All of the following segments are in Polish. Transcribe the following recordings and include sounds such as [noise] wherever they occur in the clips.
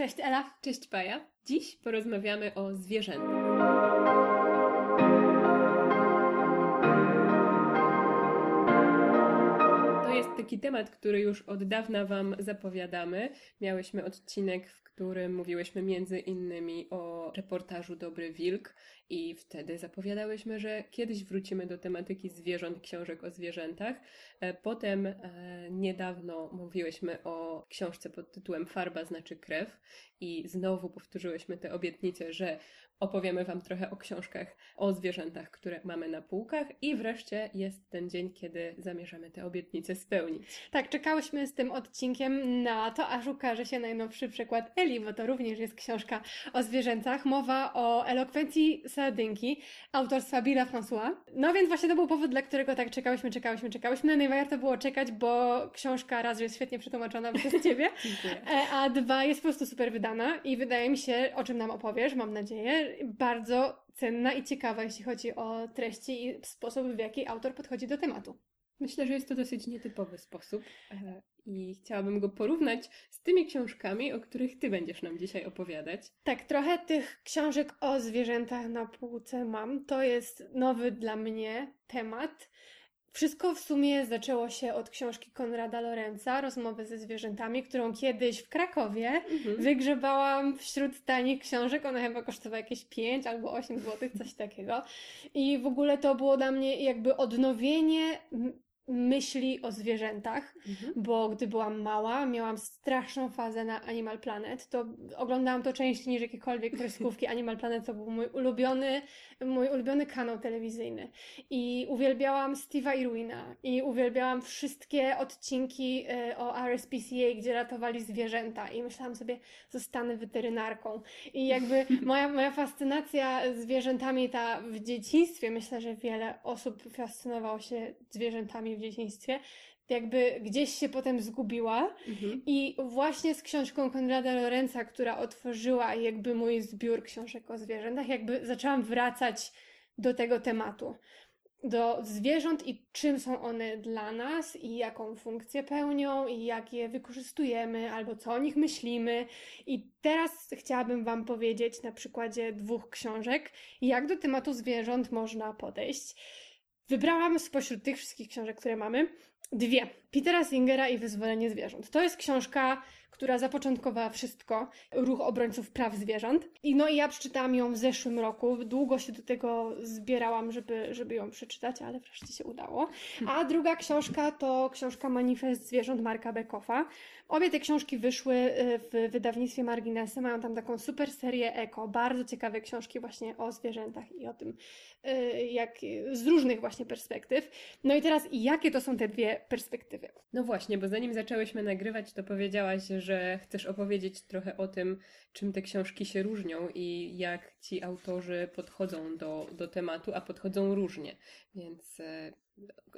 Cześć Ela. Cześć Paja. Dziś porozmawiamy o zwierzętach. Temat, który już od dawna Wam zapowiadamy. Miałyśmy odcinek, w którym mówiłyśmy między innymi o reportażu Dobry Wilk i wtedy zapowiadałyśmy, że kiedyś wrócimy do tematyki zwierząt, książek o zwierzętach. E, potem e, niedawno mówiłyśmy o książce pod tytułem Farba znaczy krew i znowu powtórzyłyśmy tę obietnicę, że opowiemy Wam trochę o książkach o zwierzętach, które mamy na półkach i wreszcie jest ten dzień, kiedy zamierzamy te obietnice spełnić. Tak, czekałyśmy z tym odcinkiem na to, aż ukaże się najnowszy przykład Eli, bo to również jest książka o zwierzętach. Mowa o elokwencji sardynki autorstwa Billa François. No więc właśnie to był powód, dla którego tak czekałyśmy, czekałyśmy, czekałyśmy. No i warto było czekać, bo książka raz, że jest świetnie przetłumaczona przez [laughs] Ciebie, Dziękuję. a dwa jest po prostu super wydana i wydaje mi się, o czym nam opowiesz, mam nadzieję, bardzo cenna i ciekawa, jeśli chodzi o treści i sposób, w jaki autor podchodzi do tematu. Myślę, że jest to dosyć nietypowy sposób e, i chciałabym go porównać z tymi książkami, o których Ty będziesz nam dzisiaj opowiadać. Tak, trochę tych książek o zwierzętach na półce mam. To jest nowy dla mnie temat. Wszystko w sumie zaczęło się od książki Konrada Lorenza, Rozmowy ze zwierzętami, którą kiedyś w Krakowie Mhm. wygrzebałam wśród tanich książek. Ona chyba kosztowała jakieś 5 albo 8 zł, coś takiego. I w ogóle to było dla mnie jakby odnowienie myśli o zwierzętach Mhm. bo gdy byłam mała, miałam straszną fazę na Animal Planet. To oglądałam to częściej niż jakiekolwiek [laughs] kreskówki. Animal Planet to był mój ulubiony, mój ulubiony kanał telewizyjny. I uwielbiałam Steve'a Irwina i uwielbiałam wszystkie odcinki e, o RSPCA, gdzie ratowali zwierzęta. I myślałam sobie, zostanę weterynarką. I jakby [laughs] moja, moja fascynacja zwierzętami ta w dzieciństwie, myślę, że wiele osób fascynowało się zwierzętami w dzieciństwie, jakby gdzieś się potem zgubiła. Mhm. I właśnie z książką Konrada Lorenza, która otworzyła jakby mój zbiór książek o zwierzętach, jakby zaczęłam wracać do tego tematu. Do zwierząt i czym są one dla nas, i jaką funkcję pełnią, i jak je wykorzystujemy, albo co o nich myślimy. I teraz chciałabym Wam powiedzieć na przykładzie dwóch książek, jak do tematu zwierząt można podejść. Wybrałam spośród tych wszystkich książek, które mamy, dwie. Petera Singera i Wyzwolenie zwierząt. To jest książka, która zapoczątkowała wszystko, ruch obrońców praw zwierząt. I no i ja przeczytałam ją w zeszłym roku. Długo się do tego zbierałam, żeby, żeby ją przeczytać, ale wreszcie się udało. A druga książka to książka Manifest zwierząt Marka Beckofa. Obie te książki wyszły y, w wydawnictwie Marginesy. Mają tam taką super serię eko, bardzo ciekawe książki właśnie o zwierzętach i o tym, y, jak z różnych właśnie perspektyw. No i teraz, jakie to są te dwie perspektywy? No właśnie, bo zanim zaczęłyśmy nagrywać, to powiedziałaś, że chcesz opowiedzieć trochę o tym, czym te książki się różnią i jak ci autorzy podchodzą do, do tematu, a podchodzą różnie. Więc e,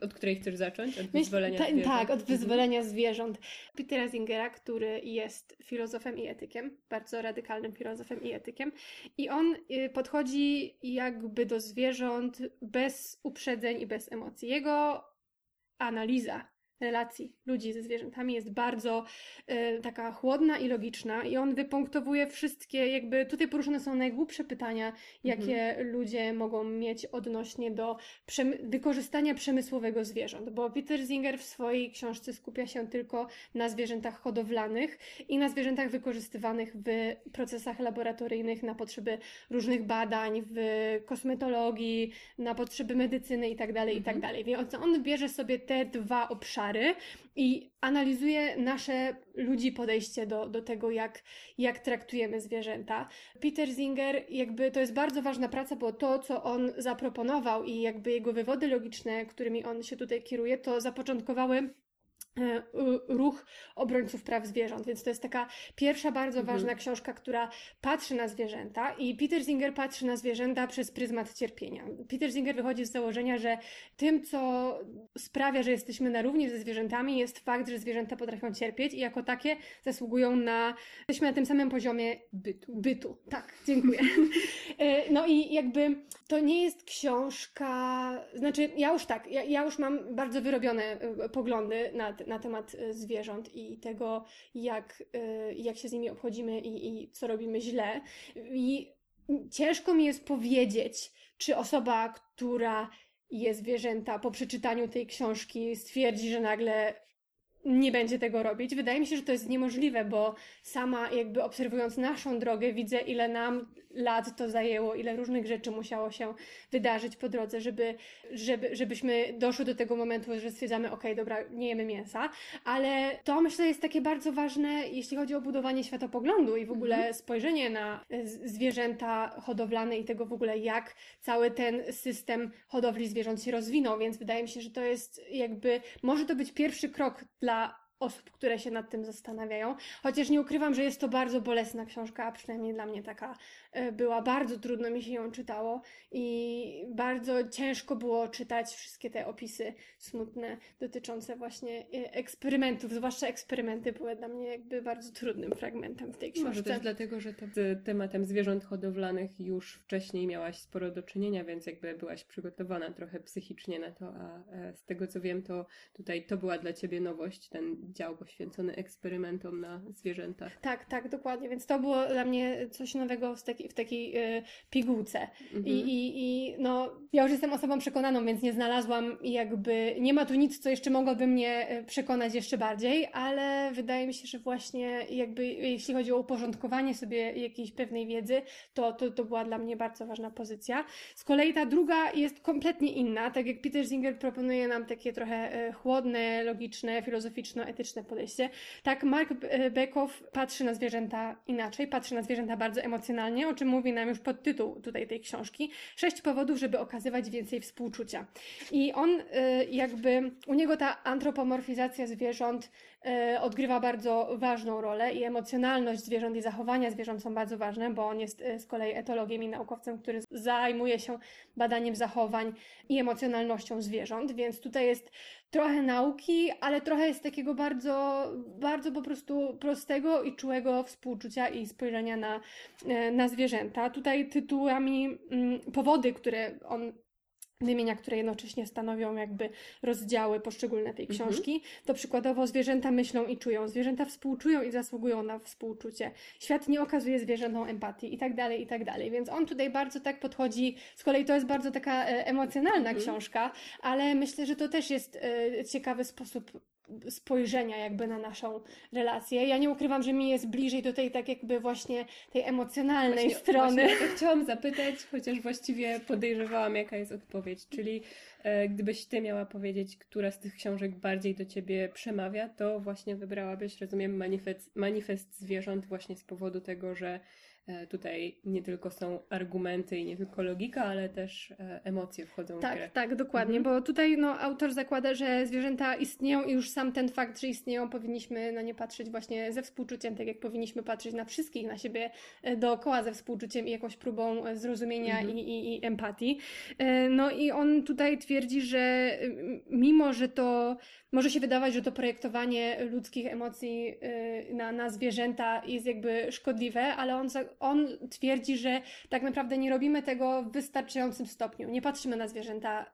od której chcesz zacząć? Od wyzwolenia ta- zwierząt? Tak, od Mhm. wyzwolenia zwierząt. Petera Zingera, który jest filozofem i etykiem, bardzo radykalnym filozofem i etykiem. I on y, podchodzi jakby do zwierząt bez uprzedzeń i bez emocji. Jego analiza relacji ludzi ze zwierzętami jest bardzo e, taka chłodna i logiczna i on wypunktowuje wszystkie, jakby tutaj poruszone są najgłupsze pytania, jakie ludzie mogą mieć odnośnie do przemy- wykorzystania przemysłowego zwierząt, bo Peter Singer w swojej książce skupia się tylko na zwierzętach hodowlanych i na zwierzętach wykorzystywanych w procesach laboratoryjnych na potrzeby różnych badań, w kosmetologii, na potrzeby medycyny itd., tak itd. Więc on bierze sobie te dwa obszary i analizuje nasze ludzi podejście do, do tego, jak, jak traktujemy zwierzęta. Peter Singer, jakby to jest bardzo ważna praca, bo to, co on zaproponował i jakby jego wywody logiczne, którymi on się tutaj kieruje, to zapoczątkowały ruch obrońców praw zwierząt, więc to jest taka pierwsza bardzo Mhm. ważna książka, która patrzy na zwierzęta i Peter Singer patrzy na zwierzęta przez pryzmat cierpienia. Peter Singer wychodzi z założenia, że tym, co sprawia, że jesteśmy na równi ze zwierzętami jest fakt, że zwierzęta potrafią cierpieć i jako takie zasługują na, jesteśmy na tym samym poziomie Bytu. bytu. Tak, dziękuję. [laughs] E, No i jakby to nie jest książka, znaczy ja już tak, ja, ja już mam bardzo wyrobione e, poglądy na, na temat e, zwierząt i tego, jak, e, jak się z nimi obchodzimy i, i co robimy źle. I ciężko mi jest powiedzieć, czy osoba, która je zwierzęta po przeczytaniu tej książki stwierdzi, że nagle nie będzie tego robić. Wydaje mi się, że to jest niemożliwe, bo sama jakby obserwując naszą drogę widzę, ile nam lat to zajęło, ile różnych rzeczy musiało się wydarzyć po drodze, żeby, żeby, żebyśmy doszły do tego momentu, że stwierdzamy, ok, dobra, nie jemy mięsa, ale to myślę jest takie bardzo ważne, jeśli chodzi o budowanie światopoglądu i w ogóle mhm. spojrzenie na zwierzęta hodowlane i tego w ogóle, jak cały ten system hodowli zwierząt się rozwinął, więc wydaje mi się, że to jest jakby, może to być pierwszy krok dla osób, które się nad tym zastanawiają. Chociaż nie ukrywam, że jest to bardzo bolesna książka, a przynajmniej dla mnie taka e, była. Bardzo trudno mi się ją czytało i bardzo ciężko było czytać wszystkie te opisy smutne dotyczące właśnie e, eksperymentów. Zwłaszcza eksperymenty były dla mnie jakby bardzo trudnym fragmentem w tej książce. Może też dlatego, że to z tematem zwierząt hodowlanych już wcześniej miałaś sporo do czynienia, więc jakby byłaś przygotowana trochę psychicznie na to, a e, z tego co wiem, to tutaj to była dla ciebie nowość, ten dział poświęcony eksperymentom na zwierzętach. Tak, tak, dokładnie. Więc to było dla mnie coś nowego w, taki, w takiej y, pigułce. Mhm. I, i, I no, ja już jestem osobą przekonaną, więc nie znalazłam jakby, nie ma tu nic, co jeszcze mogłoby mnie y, przekonać jeszcze bardziej, ale wydaje mi się, że właśnie jakby jeśli chodzi o uporządkowanie sobie jakiejś pewnej wiedzy, to, to, to była dla mnie bardzo ważna pozycja. Z kolei ta druga jest kompletnie inna, tak jak Peter Singer proponuje nam takie trochę y, chłodne, logiczne, filozoficzno-etyczne pragmatyczne podejście. Tak, Mark e, Bekow patrzy na zwierzęta inaczej, patrzy na zwierzęta bardzo emocjonalnie, o czym mówi nam już podtytuł tutaj tej książki. Sześć powodów, żeby okazywać więcej współczucia. I on e, jakby, u niego ta antropomorfizacja zwierząt e, odgrywa bardzo ważną rolę i emocjonalność zwierząt i zachowania zwierząt są bardzo ważne, bo on jest z kolei etologiem i naukowcem, który zajmuje się badaniem zachowań i emocjonalnością zwierząt, więc tutaj jest trochę nauki, ale trochę jest takiego bardzo, bardzo po prostu prostego i czułego współczucia i spojrzenia na, e, na zwierzęta. Tutaj tytułami mm, powody, które on wymienia, które jednocześnie stanowią jakby rozdziały poszczególne tej mhm. książki, mhm. to przykładowo zwierzęta myślą i czują, zwierzęta współczują i zasługują na współczucie, świat nie okazuje zwierzętom empatii i tak dalej, i tak dalej. Więc on tutaj bardzo tak podchodzi, z kolei to jest bardzo taka e, emocjonalna mhm. książka, ale myślę, że to też jest e, ciekawy sposób spojrzenia jakby na naszą relację. Ja nie ukrywam, że mi jest bliżej do tej tak jakby właśnie tej emocjonalnej właśnie, strony. Właśnie chciałam zapytać, chociaż właściwie podejrzewałam jaka jest odpowiedź, czyli e, gdybyś ty miała powiedzieć, która z tych książek bardziej do ciebie przemawia, to właśnie wybrałabyś, rozumiem, manifest, manifest zwierząt właśnie z powodu tego, że tutaj nie tylko są argumenty i nie tylko logika, ale też e, emocje wchodzą tak, w grę. Tak, tak, dokładnie, mhm. bo tutaj no, autor zakłada, że zwierzęta istnieją i już sam ten fakt, że istnieją, powinniśmy na nie patrzeć właśnie ze współczuciem, tak jak powinniśmy patrzeć na wszystkich, na siebie e, dookoła ze współczuciem i jakąś próbą zrozumienia mhm. i, i, i empatii. No i on tutaj twierdzi, że mimo, że to może się wydawać, że to projektowanie ludzkich emocji na, na zwierzęta jest jakby szkodliwe, ale on, on twierdzi, że tak naprawdę nie robimy tego w wystarczającym stopniu. Nie patrzymy na zwierzęta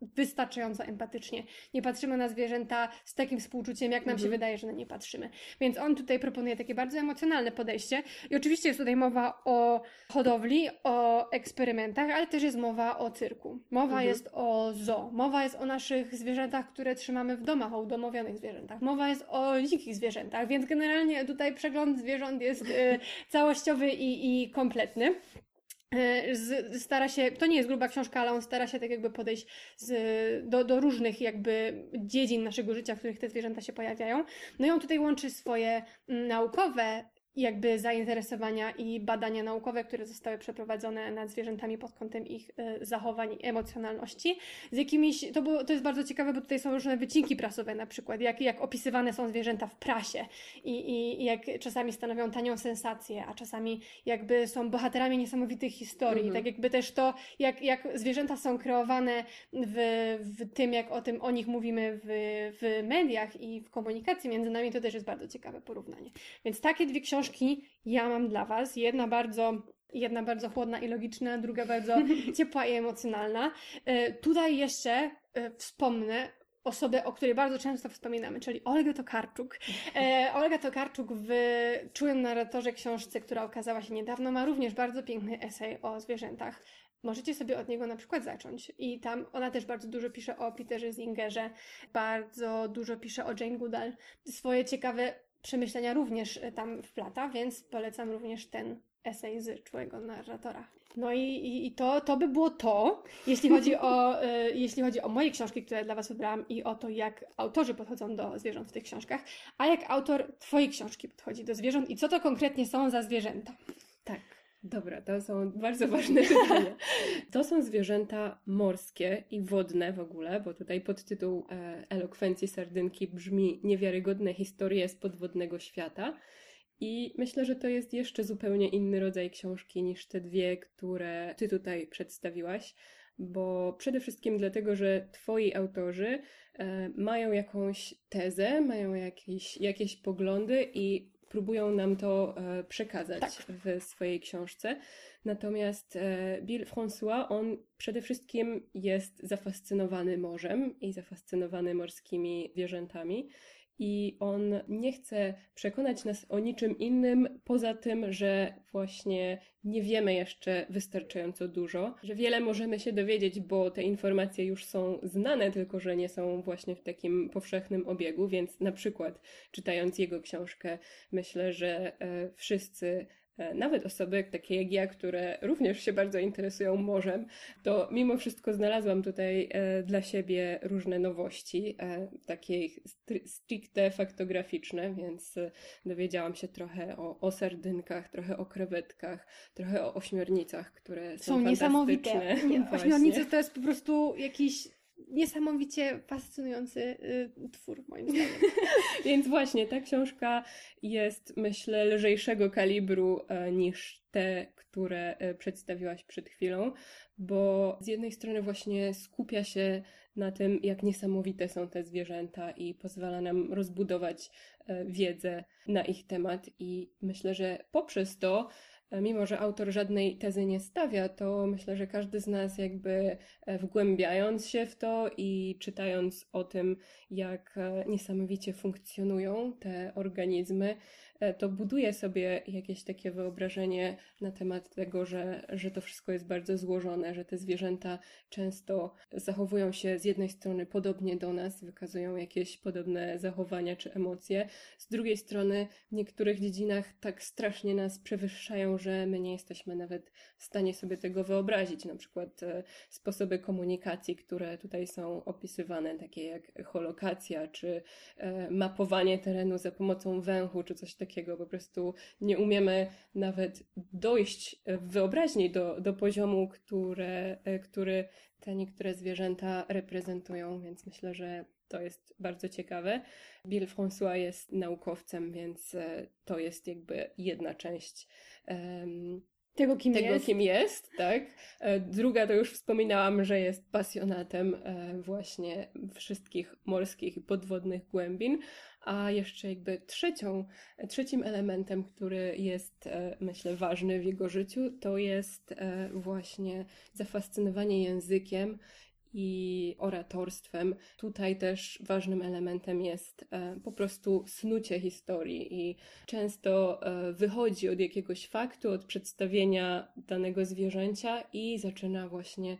wystarczająco empatycznie. Nie patrzymy na zwierzęta z takim współczuciem, jak nam mhm. się wydaje, że na nie patrzymy. Więc on tutaj proponuje takie bardzo emocjonalne podejście. I oczywiście jest tutaj mowa o hodowli, o eksperymentach, ale też jest mowa o cyrku. Mowa mhm. jest o zoo. Mowa jest o naszych zwierzętach, które trzymamy w domach, o udomowionych zwierzętach. Mowa jest o dzikich zwierzętach, więc generalnie tutaj przegląd zwierząt jest y, całościowy i, i kompletny. E, stara się, to nie jest gruba książka, ale on stara się tak jakby podejść z, do, do różnych jakby dziedzin naszego życia, w których te zwierzęta się pojawiają. No i on tutaj łączy swoje mm, naukowe jakby zainteresowania i badania naukowe, które zostały przeprowadzone nad zwierzętami pod kątem ich y, zachowań i emocjonalności, z jakimiś, to, było, to jest bardzo ciekawe, bo tutaj są różne wycinki prasowe na przykład, jak, jak opisywane są zwierzęta w prasie i, i, i jak czasami stanowią tanią sensację, a czasami jakby są bohaterami niesamowitych historii, mhm. tak jakby też to, jak, jak zwierzęta są kreowane w, w tym, jak o tym o nich mówimy w, w mediach i w komunikacji między nami, to też jest bardzo ciekawe porównanie. Więc takie dwie książki książki ja mam dla Was. Jedna bardzo Jedna bardzo chłodna i logiczna, druga bardzo [laughs] ciepła i emocjonalna. E, tutaj jeszcze e, wspomnę osobę, o której bardzo często wspominamy, czyli Olgę Tokarczuk. E, Olga Tokarczuk w Czułym narratorze książce, która okazała się niedawno, ma również bardzo piękny esej o zwierzętach. Możecie sobie od niego na przykład zacząć. I tam ona też bardzo dużo pisze o Peterze Zingerze, bardzo dużo pisze o Jane Goodall. Swoje ciekawe przemyślenia również tam wplata, więc polecam również ten esej z Czułego narratora. No i, i, i, to, to by było to, jeśli chodzi, o, y, [laughs] jeśli chodzi o moje książki, które dla Was wybrałam i o to, jak autorzy podchodzą do zwierząt w tych książkach, a jak autor Twojej książki podchodzi do zwierząt i co to konkretnie są za zwierzęta. Tak. Dobra, to są bardzo [laughs] ważne pytania. To są zwierzęta morskie i wodne w ogóle, bo tutaj podtytuł e, Elokwencji Sardynki brzmi Niewiarygodne historie z podwodnego świata. I myślę, że to jest jeszcze zupełnie inny rodzaj książki niż te dwie, które ty tutaj przedstawiłaś, bo przede wszystkim dlatego, że twoi autorzy e, mają jakąś tezę, mają jakieś, jakieś poglądy i próbują nam to e, przekazać tak. w swojej książce. Natomiast e, Bill François, on przede wszystkim jest zafascynowany morzem i zafascynowany morskimi zwierzętami i on nie chce przekonać nas o niczym innym, poza tym, że właśnie nie wiemy jeszcze wystarczająco dużo, że wiele możemy się dowiedzieć, bo te informacje już są znane, tylko że nie są właśnie w takim powszechnym obiegu, więc na przykład czytając jego książkę, myślę, że e, wszyscy nawet osoby takie jak ja, które również się bardzo interesują morzem, to mimo wszystko znalazłam tutaj e, dla siebie różne nowości, e, takie stricte faktograficzne, więc dowiedziałam się trochę o, o sardynkach, trochę o krewetkach, trochę o ośmiornicach, które są, są niesamowite. Nie, [laughs] ośmiornice to jest po prostu jakiś niesamowicie fascynujący y, twór, moim zdaniem. [laughs] Więc właśnie ta książka jest, myślę, lżejszego kalibru e, niż te, które e, przedstawiłaś przed chwilą, bo z jednej strony właśnie skupia się na tym, jak niesamowite są te zwierzęta i pozwala nam rozbudować e, wiedzę na ich temat i myślę, że poprzez to mimo że autor żadnej tezy nie stawia, to myślę, że każdy z nas jakby e, wgłębiając się w to i czytając o tym, jak e, niesamowicie funkcjonują te organizmy, E, to buduje sobie jakieś takie wyobrażenie na temat tego, że, że to wszystko jest bardzo złożone, że te zwierzęta często zachowują się z jednej strony podobnie do nas, wykazują jakieś podobne zachowania czy emocje, z drugiej strony w niektórych dziedzinach tak strasznie nas przewyższają, że my nie jesteśmy nawet w stanie sobie tego wyobrazić. Na przykład e, sposoby komunikacji, które tutaj są opisywane, takie jak holokacja czy e, mapowanie terenu za pomocą węchu czy coś takiego takiego, po prostu nie umiemy nawet dojść w wyobraźni do, do poziomu, które, który te niektóre zwierzęta reprezentują, więc myślę, że to jest bardzo ciekawe. Bill François jest naukowcem, więc e, to jest jakby jedna część um, tego, kim tego, jest. kim jest, tak. E, druga to już wspominałam, że jest pasjonatem e, właśnie wszystkich morskich i podwodnych głębin, a jeszcze jakby trzecią, trzecim elementem, który jest, e, myślę, ważny w jego życiu, to jest właśnie zafascynowanie językiem i oratorstwem. Tutaj też ważnym elementem jest e, po prostu snucie historii i często e, wychodzi od jakiegoś faktu, od przedstawienia danego zwierzęcia i zaczyna właśnie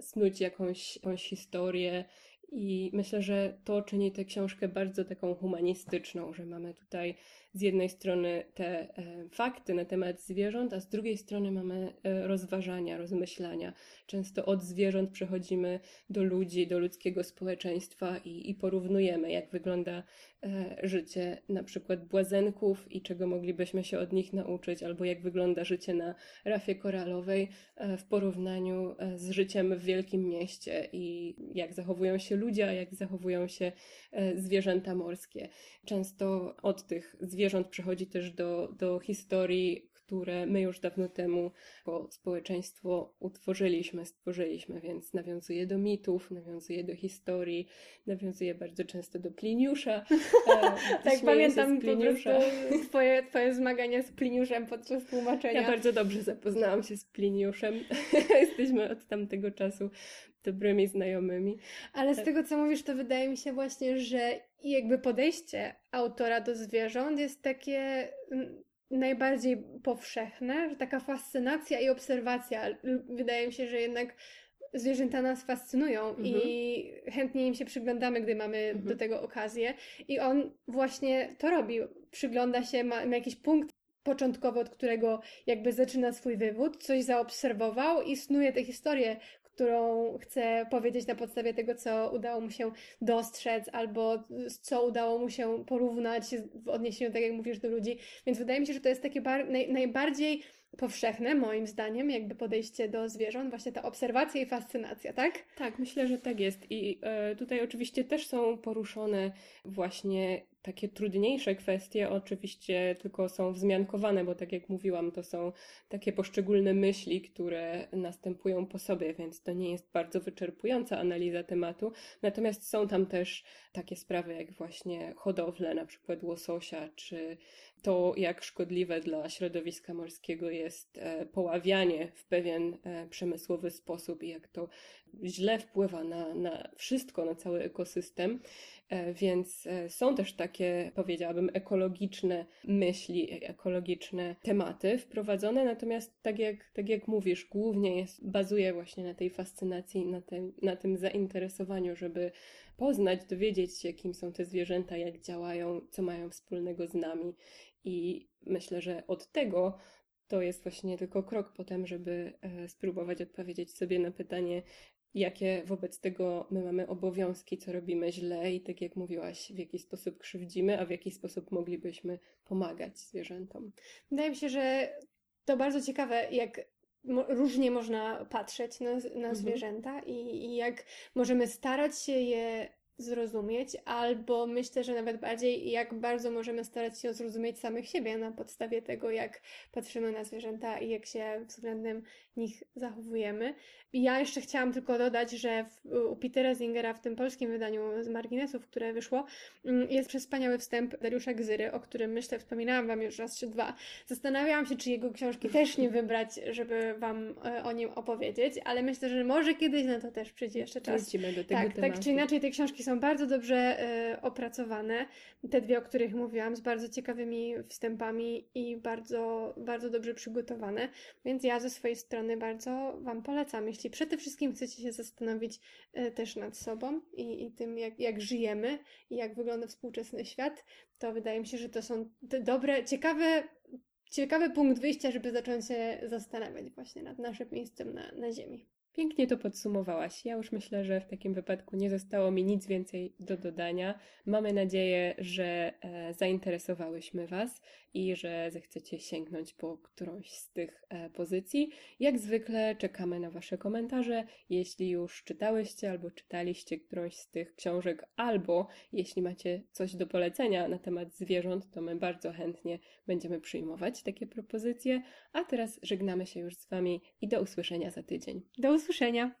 snuć jakąś, jakąś historię. I myślę, że to czyni tę książkę bardzo taką humanistyczną, że mamy tutaj z jednej strony te e, fakty na temat zwierząt, a z drugiej strony mamy e, rozważania, rozmyślania. Często od zwierząt przechodzimy do ludzi, do ludzkiego społeczeństwa i, i porównujemy, jak wygląda e, życie na przykład błazenków i czego moglibyśmy się od nich nauczyć, albo jak wygląda życie na rafie koralowej w porównaniu z życiem w wielkim mieście i jak zachowują się ludzie, a jak zachowują się zwierzęta morskie. Często od tych zwierząt przechodzi też do, do historii, które my już dawno temu jako społeczeństwo utworzyliśmy, stworzyliśmy, więc nawiązuje do mitów, nawiązuje do historii, nawiązuje bardzo często do Pliniusza. [laughs] E, tak, pamiętam Pliniusza. twoje, twoje zmagania z Pliniuszem podczas tłumaczenia. Ja bardzo dobrze zapoznałam się z Pliniuszem. [laughs] Jesteśmy od tamtego czasu dobrymi znajomymi. Ale z tak. tego, co mówisz, to wydaje mi się właśnie, że jakby podejście autora do zwierząt jest takie najbardziej powszechne, że taka fascynacja i obserwacja. Wydaje mi się, że jednak zwierzęta nas fascynują mhm. i chętnie im się przyglądamy, gdy mamy mhm. do tego okazję. I on właśnie to robi. Przygląda się, ma, ma jakiś punkt początkowy, od którego jakby zaczyna swój wywód, coś zaobserwował i snuje tę historię, którą chce powiedzieć na podstawie tego, co udało mu się dostrzec, albo co udało mu się porównać w odniesieniu, tak jak mówisz, do ludzi. Więc wydaje mi się, że to jest takie naj najbardziej powszechne, moim zdaniem, jakby podejście do zwierząt, właśnie ta obserwacja i fascynacja, tak? Tak, myślę, że tak jest. I e, tutaj oczywiście też są poruszone właśnie takie trudniejsze kwestie oczywiście tylko są wzmiankowane, bo tak jak mówiłam, to są takie poszczególne myśli, które następują po sobie, więc to nie jest bardzo wyczerpująca analiza tematu. Natomiast są tam też takie sprawy jak właśnie hodowle, na przykład łososia, czy to, jak szkodliwe dla środowiska morskiego jest e, poławianie w pewien e, przemysłowy sposób i jak to źle wpływa na, na wszystko, na cały ekosystem. E, więc są też takie, powiedziałabym, ekologiczne myśli, ekologiczne tematy wprowadzone, natomiast tak jak, tak jak mówisz, głównie jest, bazuje właśnie na tej fascynacji, na tym, na tym zainteresowaniu, żeby poznać, dowiedzieć się, kim są te zwierzęta, jak działają, co mają wspólnego z nami. I myślę, że od tego to jest właśnie tylko krok potem, żeby e, spróbować odpowiedzieć sobie na pytanie, jakie wobec tego my mamy obowiązki, co robimy źle i tak jak mówiłaś, w jaki sposób krzywdzimy, a w jaki sposób moglibyśmy pomagać zwierzętom. Wydaje mi się, że to bardzo ciekawe, jak różnie można patrzeć na, na mhm. zwierzęta i, i jak możemy starać się je zrozumieć, albo myślę, że nawet bardziej jak bardzo możemy starać się zrozumieć samych siebie na podstawie tego, jak patrzymy na zwierzęta i jak się względem nich zachowujemy. I ja jeszcze chciałam tylko dodać, że w, u Petera Zingera w tym polskim wydaniu z marginesów, które wyszło, mm, jest wspaniały wstęp Dariusza Gzyry, o którym myślę wspominałam Wam już raz czy dwa. Zastanawiałam się, czy jego książki też nie wybrać, żeby Wam e, o nim opowiedzieć, ale myślę, że może kiedyś na to też przyjdzie jeszcze czas. Wrócimy do tego tak, tematu. tak czy inaczej te książki są bardzo dobrze y, opracowane. Te dwie, o których mówiłam, z bardzo ciekawymi wstępami i bardzo, bardzo dobrze przygotowane. Więc ja ze swojej strony bardzo Wam polecam. Jeśli przede wszystkim chcecie się zastanowić y, też nad sobą i, i tym, jak, jak żyjemy i jak wygląda współczesny świat, to wydaje mi się, że to są dobre, ciekawe ciekawy punkt wyjścia, żeby zacząć się zastanawiać właśnie nad naszym miejscem na, na Ziemi. Pięknie to podsumowałaś. Ja już myślę, że w takim wypadku nie zostało mi nic więcej do dodania. Mamy nadzieję, że e, zainteresowałyśmy Was i że zechcecie sięgnąć po którąś z tych e, pozycji. Jak zwykle czekamy na Wasze komentarze. Jeśli już czytałyście albo czytaliście którąś z tych książek, albo jeśli macie coś do polecenia na temat zwierząt, to my bardzo chętnie będziemy przyjmować takie propozycje. A teraz żegnamy się już z Wami i do usłyszenia za tydzień. Do usłyszenia.